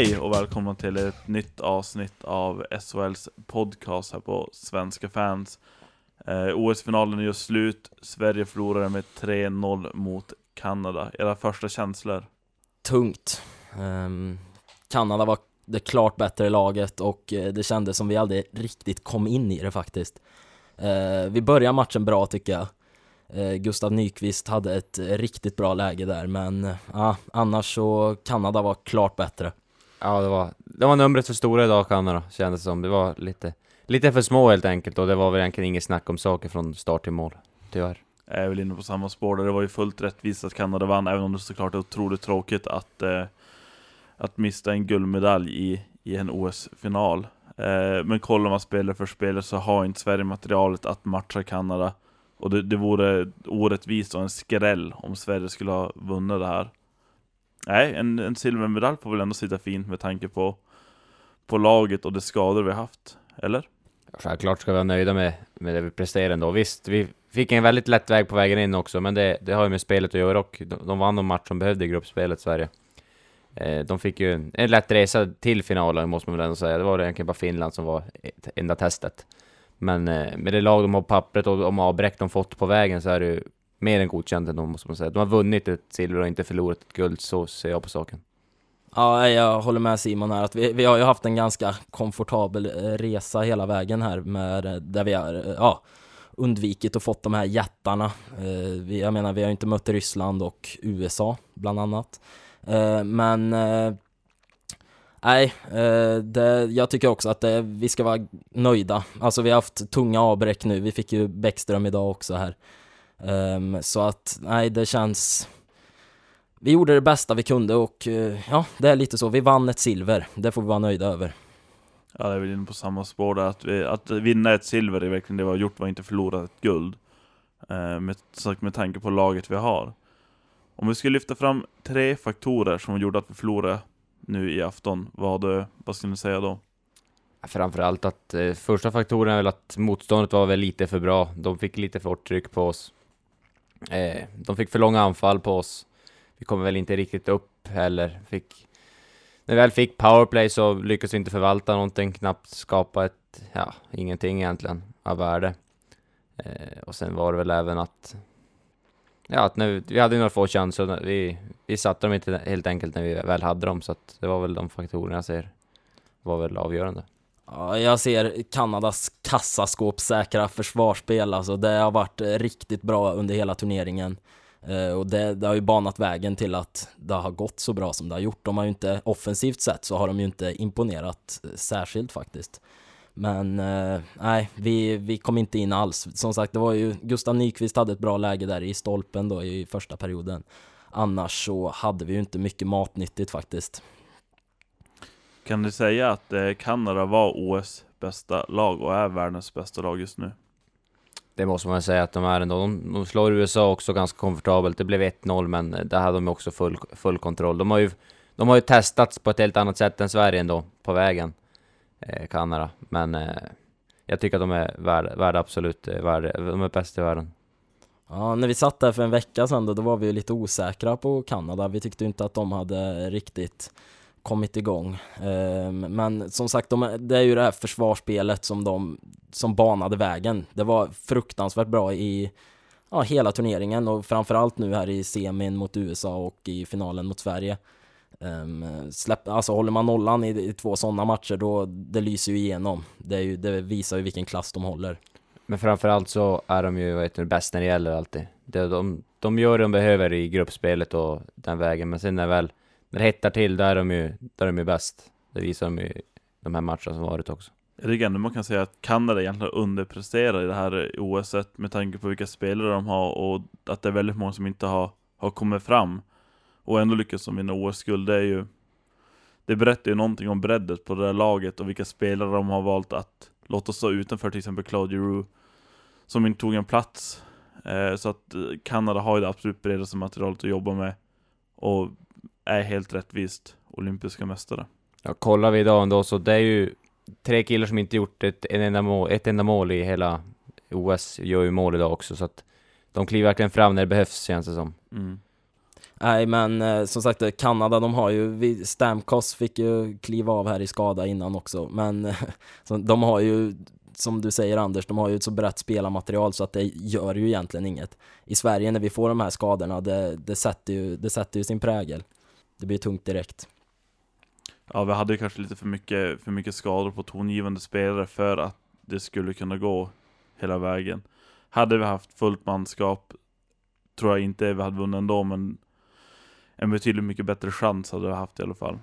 Hej och välkomna till ett nytt avsnitt av SHLs podcast här på Svenska fans. Eh, OS-finalen är just slut. Sverige förlorade med 3-0 mot Kanada. Era första känslor? Tungt. Um, Kanada var det klart bättre laget och eh, det kändes som vi aldrig riktigt kom in i det faktiskt. Uh, vi började matchen bra tycker jag. Uh, Gustav Nyqvist hade ett riktigt bra läge där men uh, annars så Kanada var klart bättre. Ja, det var, det var numret för stora idag, Kanada, kändes som. Det var lite, lite för små helt enkelt, och det var väl egentligen inget snack om saker från start till mål, tyvärr. Jag är väl inne på samma spår där. Det var ju fullt rättvist att Kanada vann, även om det såklart är otroligt tråkigt att, eh, att mista en guldmedalj i, i en OS-final. Eh, men kollar man spelare för spelare så har inte Sverige materialet att matcha Kanada. Och det, det vore orättvist och en skräll om Sverige skulle ha vunnit det här. Nej, en, en silvermedalj får väl ändå sitta fint med tanke på, på laget och de skador vi haft, eller? Självklart ska vi vara nöjda med, med det vi presterade ändå. Visst, vi fick en väldigt lätt väg på vägen in också, men det, det har ju med spelet att göra och de, de vann de match som behövde i gruppspelet, Sverige. Eh, de fick ju en, en lätt resa till finalen, måste man väl ändå säga. Det var egentligen bara Finland som var enda testet. Men eh, med det lag de har på pappret och de avbräck de fått på vägen så är det ju mer än godkänt ändå, måste man säga. De har vunnit ett silver och inte förlorat ett guld, så ser jag på saken. Ja, jag håller med Simon här att vi, vi har ju haft en ganska komfortabel eh, resa hela vägen här med eh, där vi har, eh, ja, undvikit och fått de här jättarna. Jag menar, vi har inte mött Ryssland och USA bland annat. Men Nej, det, jag tycker också att det, vi ska vara nöjda. Alltså vi har haft tunga avbräck nu, vi fick ju Bäckström idag också här. Um, så att, nej, det känns... Vi gjorde det bästa vi kunde och uh, ja, det är lite så. Vi vann ett silver. Det får vi vara nöjda över. Ja, det är väl inne på samma spår där. Att, vi, att vinna ett silver är verkligen det vi har gjort, var inte förlora ett guld. Uh, med, med tanke på laget vi har. Om vi skulle lyfta fram tre faktorer som gjorde att vi förlorade nu i afton, vad, vad skulle ni säga då? Framförallt att eh, första faktorn är väl att motståndet var väl lite för bra. De fick lite för hårt tryck på oss. Eh, de fick för långa anfall på oss. Vi kom väl inte riktigt upp heller. Fick, när vi väl fick powerplay så lyckades vi inte förvalta någonting, knappt skapa ett, ja, ingenting egentligen av värde. Eh, och sen var det väl även att, ja, att när vi, vi hade några få chanser, vi, vi satte dem inte helt enkelt när vi väl hade dem, så att det var väl de faktorerna jag ser var väl avgörande. Ja, jag ser Kanadas kassaskåpssäkra försvarsspel, alltså det har varit eh, riktigt bra under hela turneringen. Uh, och det, det, har ju banat vägen till att det har gått så bra som det har gjort. De har ju inte, offensivt sett så har de ju inte imponerat eh, särskilt faktiskt. Men uh, nej, vi, vi kom inte in alls. Som sagt, det var ju Gustav Nyqvist hade ett bra läge där i stolpen då i första perioden. Annars så hade vi ju inte mycket matnyttigt faktiskt. Kan du säga att eh, Kanada var OS bästa lag och är världens bästa lag just nu? Det måste man säga att de är ändå. De, de slår USA också ganska komfortabelt. Det blev 1-0, men där hade de också full, full kontroll. De har, ju, de har ju testats på ett helt annat sätt än Sverige ändå, på vägen, eh, Kanada. Men eh, jag tycker att de är värda, värda absolut eh, värda, de är bäst i världen. Ja, när vi satt där för en vecka sedan då, då var vi ju lite osäkra på Kanada. Vi tyckte inte att de hade riktigt kommit igång. Ehm, men som sagt, de, det är ju det här försvarsspelet som de som banade vägen. Det var fruktansvärt bra i ja, hela turneringen och framförallt nu här i semin mot USA och i finalen mot Sverige. Um, släpp, alltså håller man nollan i, i två sådana matcher då det lyser ju igenom. Det, är ju, det visar ju vilken klass de håller. Men framförallt så är de ju vet du, bäst när det gäller alltid. De, de, de gör det de behöver i gruppspelet och den vägen, men sen när väl när det hettar till, där är de ju, där är de ju bäst. Det visar de ju de här matcherna som varit också. Jag tycker ändå man kan säga att Kanada egentligen underpresterar i det här OSet med tanke på vilka spelare de har och att det är väldigt många som inte har, har kommit fram och ändå lyckas de vinna OS-guld. Det är ju Det berättar ju någonting om breddet på det där laget och vilka spelare de har valt att låta stå utanför, till exempel Claude Giroux som inte tog en plats. Eh, så att eh, Kanada har ju det absolut bredaste materialet att jobba med och är helt rättvist olympiska mästare. Ja, kollar vi idag ändå så det är ju tre killar som inte gjort ett, en enda mål, ett enda mål i hela OS, gör ju mål idag också så att de kliver verkligen fram när det behövs känns det som. Mm. Nej men eh, som sagt eh, Kanada de har ju, vi, Stamkos fick ju kliva av här i skada innan också men eh, så de har ju som du säger Anders, de har ju ett så brett spelarmaterial så att det gör ju egentligen inget. I Sverige när vi får de här skadorna, det, det, sätter, ju, det sätter ju sin prägel. Det blir tungt direkt. Ja, vi hade kanske lite för mycket, för mycket skador på tongivande spelare för att det skulle kunna gå hela vägen. Hade vi haft fullt manskap tror jag inte vi hade vunnit ändå, men en betydligt mycket bättre chans hade vi haft i alla fall.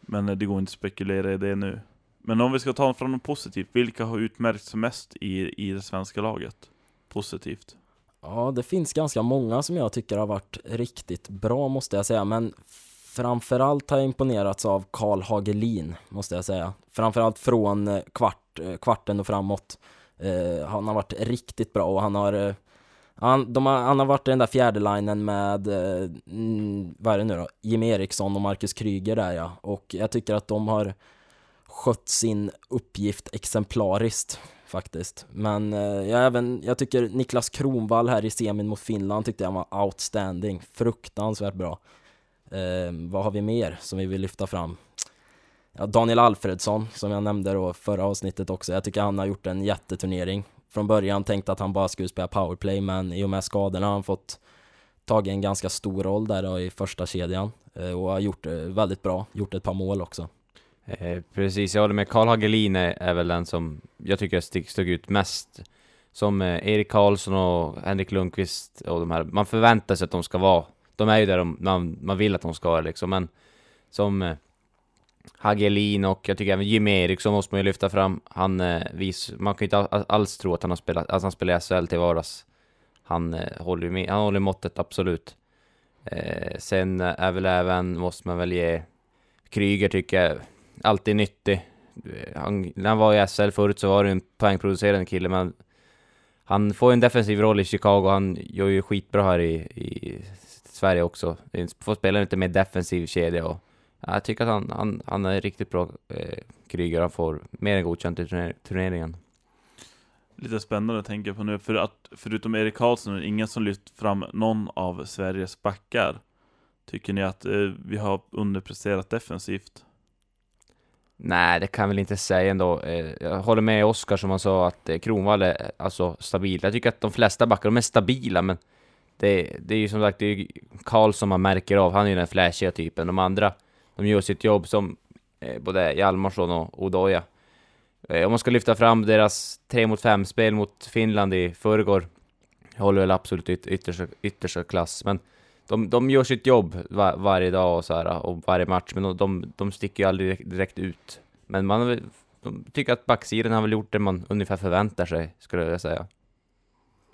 Men det går inte att spekulera i det nu. Men om vi ska ta fram något positivt, vilka har utmärkts mest i, i det svenska laget? Positivt. Ja, det finns ganska många som jag tycker har varit riktigt bra måste jag säga, men framförallt har jag imponerats av Karl Hagelin, måste jag säga. Framförallt från eh, kvart, eh, kvarten och framåt. Eh, han har varit riktigt bra och han har eh, han, de har, han har varit i den där fjärde linen med, eh, mm, vad är det nu då, Jimmy Eriksson och Marcus Kryger där ja. Och jag tycker att de har skött sin uppgift exemplariskt faktiskt. Men eh, jag, även, jag tycker Niklas Kronvall här i semin mot Finland tyckte jag var outstanding. Fruktansvärt bra. Eh, vad har vi mer som vi vill lyfta fram? Ja, Daniel Alfredsson, som jag nämnde då förra avsnittet också. Jag tycker han har gjort en jätteturnering. Från början tänkte att han bara skulle spela powerplay, men i och med skadorna har han fått tagit en ganska stor roll där då i första kedjan eh, och har gjort det väldigt bra, gjort ett par mål också. Eh, precis, jag håller med. Karl Hagelin är, är väl den som jag tycker stick, stod ut mest. Som eh, Erik Karlsson och Henrik Lundqvist och de här, man förväntar sig att de ska vara. De är ju där de, man, man vill att de ska vara liksom, men som eh, Hagelin och jag tycker även Jimmy Eriksson måste man ju lyfta fram. Han eh, vis, man kan ju inte alls tro att han har spelat, att han spelar i SHL till vardags. Han eh, håller med, han håller måttet absolut. Eh, sen är väl även, måste man väl ge Kryger tycker jag, alltid nyttig. Eh, han, när han var i SHL förut så var det en poängproducerande kille, men han får en defensiv roll i Chicago. Han gör ju skitbra här i, i Sverige också. Får spela lite mer defensiv kedja och jag tycker att han, han, han är riktigt bra eh, krigare. Han får mer än godkänt i turneringen. Lite spännande att tänka på nu, för att förutom Erik Karlsson är det ingen som lyft fram någon av Sveriges backar. Tycker ni att eh, vi har underpresterat defensivt? Nej, det kan jag väl inte säga ändå. Eh, jag håller med Oskar som han sa att eh, Kronwall är alltså stabil. Jag tycker att de flesta backar, de är stabila, men det, det är ju som sagt, det är Karlsson man märker av. Han är ju den flashiga typen. De andra, de gör sitt jobb som eh, både Hjalmarsson och Odoja. Eh, om man ska lyfta fram deras 3 mot 5 spel mot Finland i förrgår, håller väl absolut yt yttersta, yttersta klass, men de, de gör sitt jobb var, varje dag och, så här, och varje match, men de, de, de sticker ju aldrig direkt, direkt ut. Men man de tycker att backsidan har väl gjort det man ungefär förväntar sig, skulle jag säga.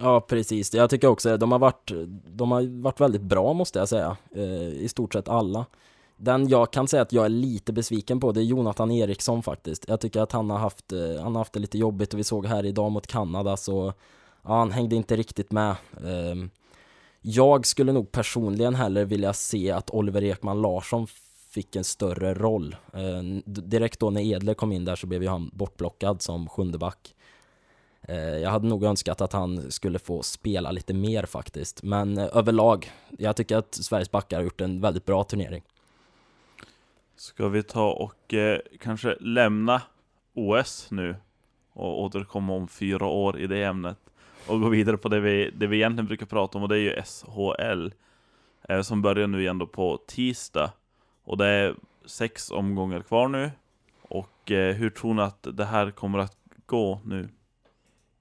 Ja, precis. Jag tycker också de har varit, de har varit väldigt bra måste jag säga, eh, i stort sett alla. Den jag kan säga att jag är lite besviken på, det är Jonathan Eriksson faktiskt. Jag tycker att han har haft, eh, han har haft det lite jobbigt och vi såg här idag mot Kanada så, ja, han hängde inte riktigt med. Ehm, jag skulle nog personligen hellre vilja se att Oliver Ekman Larsson fick en större roll. Ehm, direkt då när Edler kom in där så blev ju han bortblockad som sjunde back. Eh, jag hade nog önskat att han skulle få spela lite mer faktiskt, men eh, överlag, jag tycker att Sveriges backar har gjort en väldigt bra turnering. Ska vi ta och eh, kanske lämna OS nu och återkomma om fyra år i det ämnet och gå vidare på det vi, det vi egentligen brukar prata om och det är ju SHL eh, som börjar nu igen då på tisdag och det är sex omgångar kvar nu och eh, hur tror ni att det här kommer att gå nu?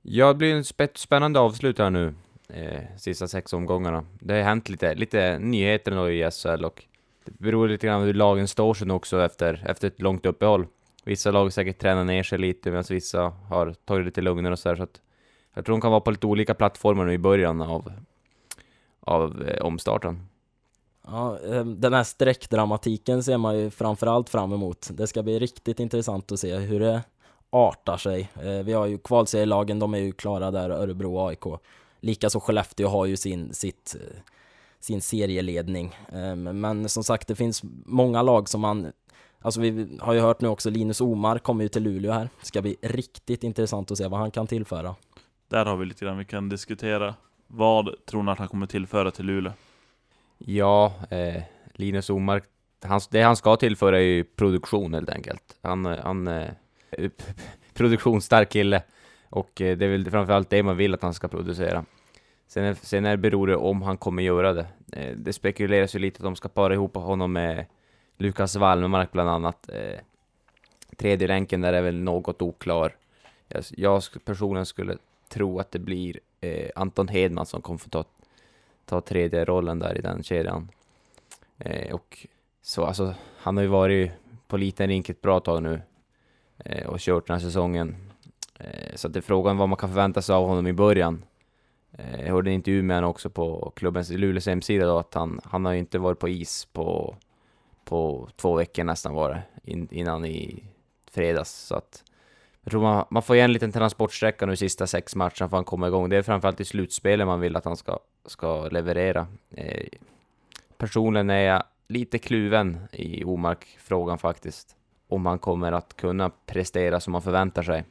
Ja, det blir en spännande avslut här nu, eh, sista sex omgångarna. Det har hänt lite, lite nyheter då i SHL och det beror lite grann på hur lagen står sig också efter, efter ett långt uppehåll. Vissa lag har säkert tränat ner sig lite medan vissa har tagit det lite lugnare och sådär. Så att jag tror de kan vara på lite olika plattformar nu i början av, av eh, omstarten. Ja, eh, den här sträckdramatiken ser man ju framförallt fram emot. Det ska bli riktigt intressant att se hur det artar sig. Eh, vi har ju kvalserielagen, de är ju klara där, Örebro och AIK. Likaså Skellefteå har ju sin, sitt eh, sin serieledning. Ehm, men som sagt, det finns många lag som man Alltså vi har ju hört nu också Linus Omar kommer ju till Luleå här. Det ska bli riktigt intressant att se vad han kan tillföra. Där har vi lite grann vi kan diskutera. Vad tror ni att han kommer tillföra till Luleå? Ja, eh, Linus Omark, hans, det han ska tillföra är ju produktion helt enkelt. Han, han eh, produktionsstark kille och eh, det är väl framförallt det man vill att han ska producera. Sen, är, sen är, beror det om han kommer göra det. Eh, det spekuleras ju lite att de ska para ihop honom med Lukas Wallmark bland annat. Eh, tredje länken där är väl något oklar. Jag, jag personligen skulle tro att det blir eh, Anton Hedman som kommer få ta, ta tredje rollen där i den kedjan. Eh, och så alltså, han har ju varit på liten rink ett bra tag nu Eh, och kört den här säsongen. Eh, så så det är frågan vad man kan förvänta sig av honom i början. Eh, jag hörde en intervju med honom också på klubbens Luleås hemsida då, att han, han har ju inte varit på is på, på två veckor nästan var det, in, innan i fredags. Så att jag tror man, man får igen en liten transportsträcka nu sista sex matcherna för att han kommer igång. Det är framförallt i slutspelet man vill att han ska, ska leverera. Eh, personligen är jag lite kluven i Omark-frågan faktiskt. Om han kommer att kunna prestera som man förväntar sig.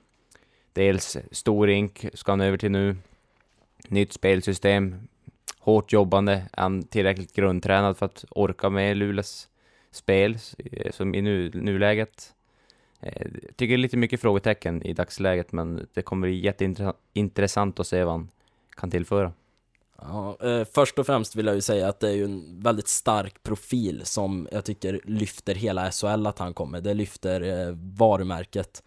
Dels stor rink ska han över till nu. Nytt spelsystem. Hårt jobbande. Är han tillräckligt grundtränad för att orka med Luleås spel eh, som i nu, nuläget? Jag tycker det är lite mycket frågetecken i dagsläget, men det kommer bli jätteintressant att se vad han kan tillföra. Ja, eh, först och främst vill jag ju säga att det är ju en väldigt stark profil som jag tycker lyfter hela SHL att han kommer. Det lyfter eh, varumärket,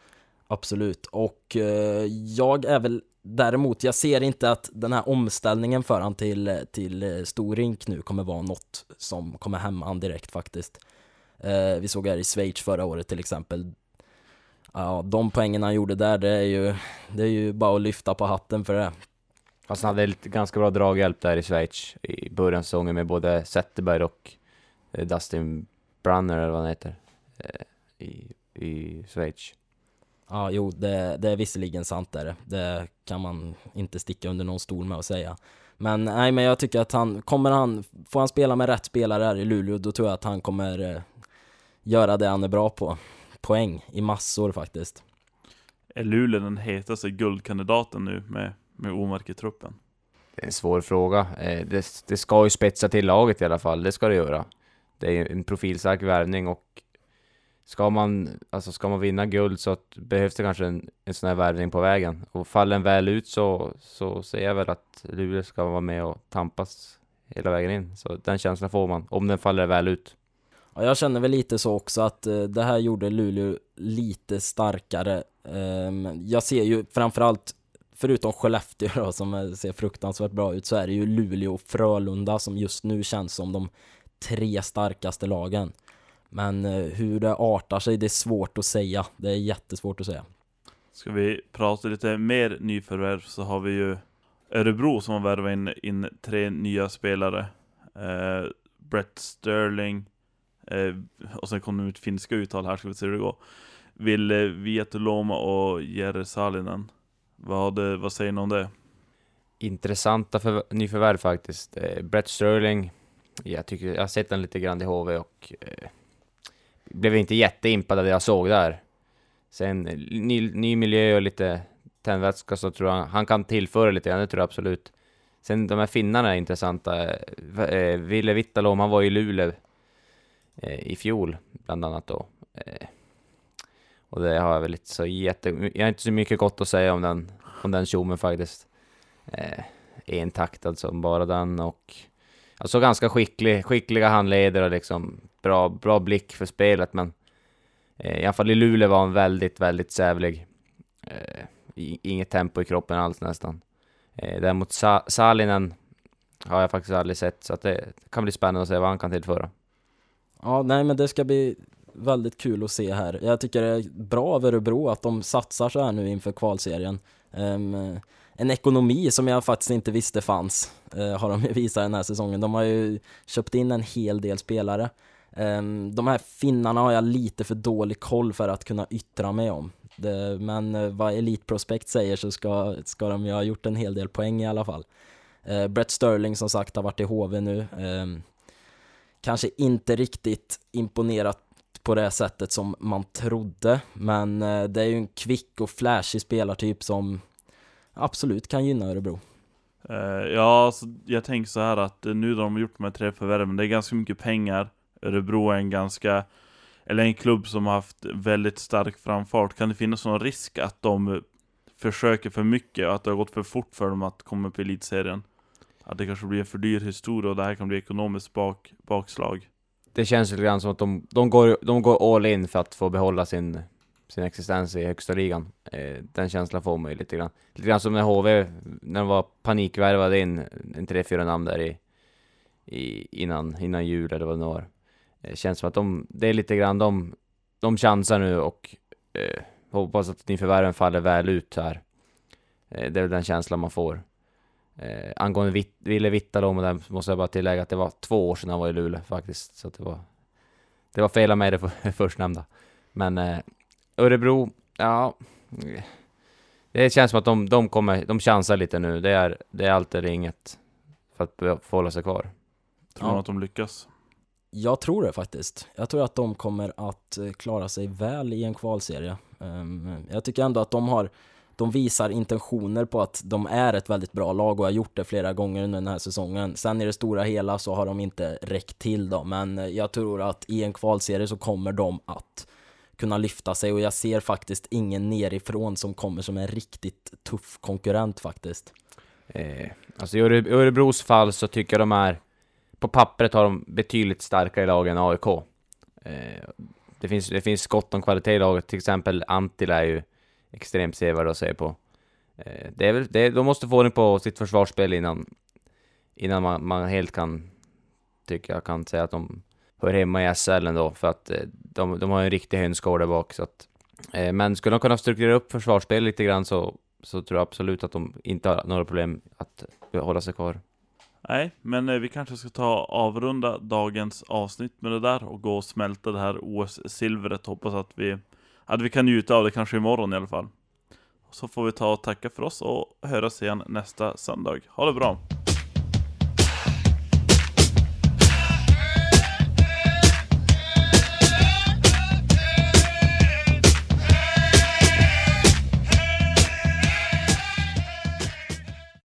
absolut. Och eh, jag är väl däremot, jag ser inte att den här omställningen för han till, till eh, Storink nu kommer vara något som kommer hämma han direkt faktiskt. Eh, vi såg här i Schweiz förra året till exempel, Ja, de poängen han gjorde där, det är ju, det är ju bara att lyfta på hatten för det. Fast han hade lite ganska bra draghjälp där i Schweiz i början av säsongen med både Zetterberg och eh, Dustin Brunner eller vad han heter eh, i, i Schweiz. Ja, jo, det, det är visserligen sant där. Det kan man inte sticka under någon stol med att säga. Men nej, men jag tycker att han, kommer han, får han spela med rätt spelare här i Luleå, då tror jag att han kommer eh, göra det han är bra på poäng i massor faktiskt. Är Luleå den hetaste guldkandidaten nu med, med Omark i truppen? Det är en svår fråga. Eh, det, det ska ju spetsa till laget i alla fall, det ska det göra. Det är en profilstark värvning och ska man, alltså ska man vinna guld så behövs det kanske en, en sån här värvning på vägen. Och faller den väl ut så, så ser jag väl att Luleå ska vara med och tampas hela vägen in. Så den känslan får man, om den faller väl ut. Ja, jag känner väl lite så också att eh, det här gjorde Luleå lite starkare. Um, jag ser ju framförallt, förutom Skellefteå då, som ser fruktansvärt bra ut, så är det ju Luleå och Frölunda som just nu känns som de tre starkaste lagen. Men eh, hur det artar sig, det är svårt att säga. Det är jättesvårt att säga. Ska vi prata lite mer nyförvärv så har vi ju Örebro som har värvat in, in tre nya spelare. Eh, Brett Sterling, Eh, och sen kom det ut finska uttal här, ska vi se hur det går. Ville Vietoloma Vietuloma och Jere Salinen. Vad, vad säger ni om det? Intressanta för, nyförvärv faktiskt. Eh, Brett Sterling, jag, tycker, jag har sett den lite grann i HV och eh, blev inte jätteimpad av det jag såg där. Sen eh, ny, ny miljö och lite tändvätska så tror jag han kan tillföra lite grann, det tror jag absolut. Sen de här finnarna är intressanta. Eh, Ville Vittalom, han var i Luleå eh, i fjol, bland annat då. Eh, och det har jag väl inte så jätte... Jag har inte så mycket gott att säga om den, om den tjommen faktiskt. Eh, entaktad alltså, som bara den och... Alltså ganska skicklig, skickliga handledare liksom. Bra, bra blick för spelet men... Eh, I alla fall i Luleå var han väldigt, väldigt sävlig. Eh, inget tempo i kroppen alls nästan. Eh, däremot Sa Salinen har jag faktiskt aldrig sett, så att det kan bli spännande att se vad han kan tillföra. Ja, nej men det ska bli väldigt kul att se här. Jag tycker det är bra av Örebro att de satsar så här nu inför kvalserien. Um, en ekonomi som jag faktiskt inte visste fanns uh, har de ju visat den här säsongen. De har ju köpt in en hel del spelare. Um, de här finnarna har jag lite för dålig koll för att kunna yttra mig om. Det, men uh, vad Elite Prospect säger så ska, ska de ju ha gjort en hel del poäng i alla fall. Uh, Brett Sterling som sagt har varit i HV nu. Um, kanske inte riktigt imponerat på det sättet som man trodde, men eh, det är ju en kvick och flashig spelartyp som absolut kan gynna Örebro. Eh, ja, alltså, jag tänker så här att eh, nu när de har gjort de här tre förvärven, det är ganska mycket pengar. Örebro är en ganska, eller en klubb som har haft väldigt stark framfart. Kan det finnas någon risk att de försöker för mycket och att det har gått för fort för dem att komma upp i elitserien? Att det kanske blir en för dyr historia och det här kan bli ekonomiskt bak, bakslag. Det känns lite grann som att de, de, går, de går all in för att få behålla sin, sin existens i högsta ligan. Eh, den känslan får man ju lite grann. Lite grann som när HV, när de var panikvärvade in en tre, fyra namn där i, i, innan, innan jul eller vad det nu var. Eh, känns som att de, det är lite grann de, de chansar nu och eh, hoppas att nyförvärven faller väl ut här. Eh, det är väl den känslan man får. Eh, angående Vitt, Ville Vittalo, men där måste jag bara tillägga att det var två år sedan han var i Luleå faktiskt. Så att det var, det var fel av mig det för, förstnämnda. Men eh, Örebro, ja. Det känns som att de, de kommer, de chansar lite nu. Det är, det är allt eller inget för att få hålla sig kvar. Tror Ja. du att de lyckas? Jag tror det faktiskt. Jag tror att de kommer att eh, klara sig väl i en kvalserie. Ehm, Jag tycker ändå att de har de visar intentioner på att de är ett väldigt bra lag och har gjort det flera gånger under den här säsongen. Sen i det stora hela så har de inte räckt till då, men jag tror att i en kvalserie så kommer de att kunna lyfta sig och jag ser faktiskt ingen nerifrån som kommer som en riktigt tuff konkurrent faktiskt. Eh, alltså i Öre- Örebros fall så tycker jag de är, på pappret har de betydligt starkare lag än AIK. Eh, det, finns, det finns gott om kvalitet i laget, till exempel Antila är ju extremt sevärda att se på. Eh, det är väl, det, de måste få ordning på sitt försvarsspel innan, innan man, man helt kan, tycker jag, kan säga att de hör hemma i SL ändå, för att eh, de, de har en riktig hönsgård där bak. Så att, eh, men skulle de kunna strukturera upp försvarsspel lite grann så, så tror jag absolut att de inte har några problem att hålla sig kvar. Nej, men eh, vi kanske ska ta avrunda dagens avsnitt med det där och gå och smälta det här OS-silvret. Hoppas att vi, att vi kan njuta av det kanske imorgon i alla fall. Så får vi ta och tacka för oss och höras igen nästa söndag. Ha det bra!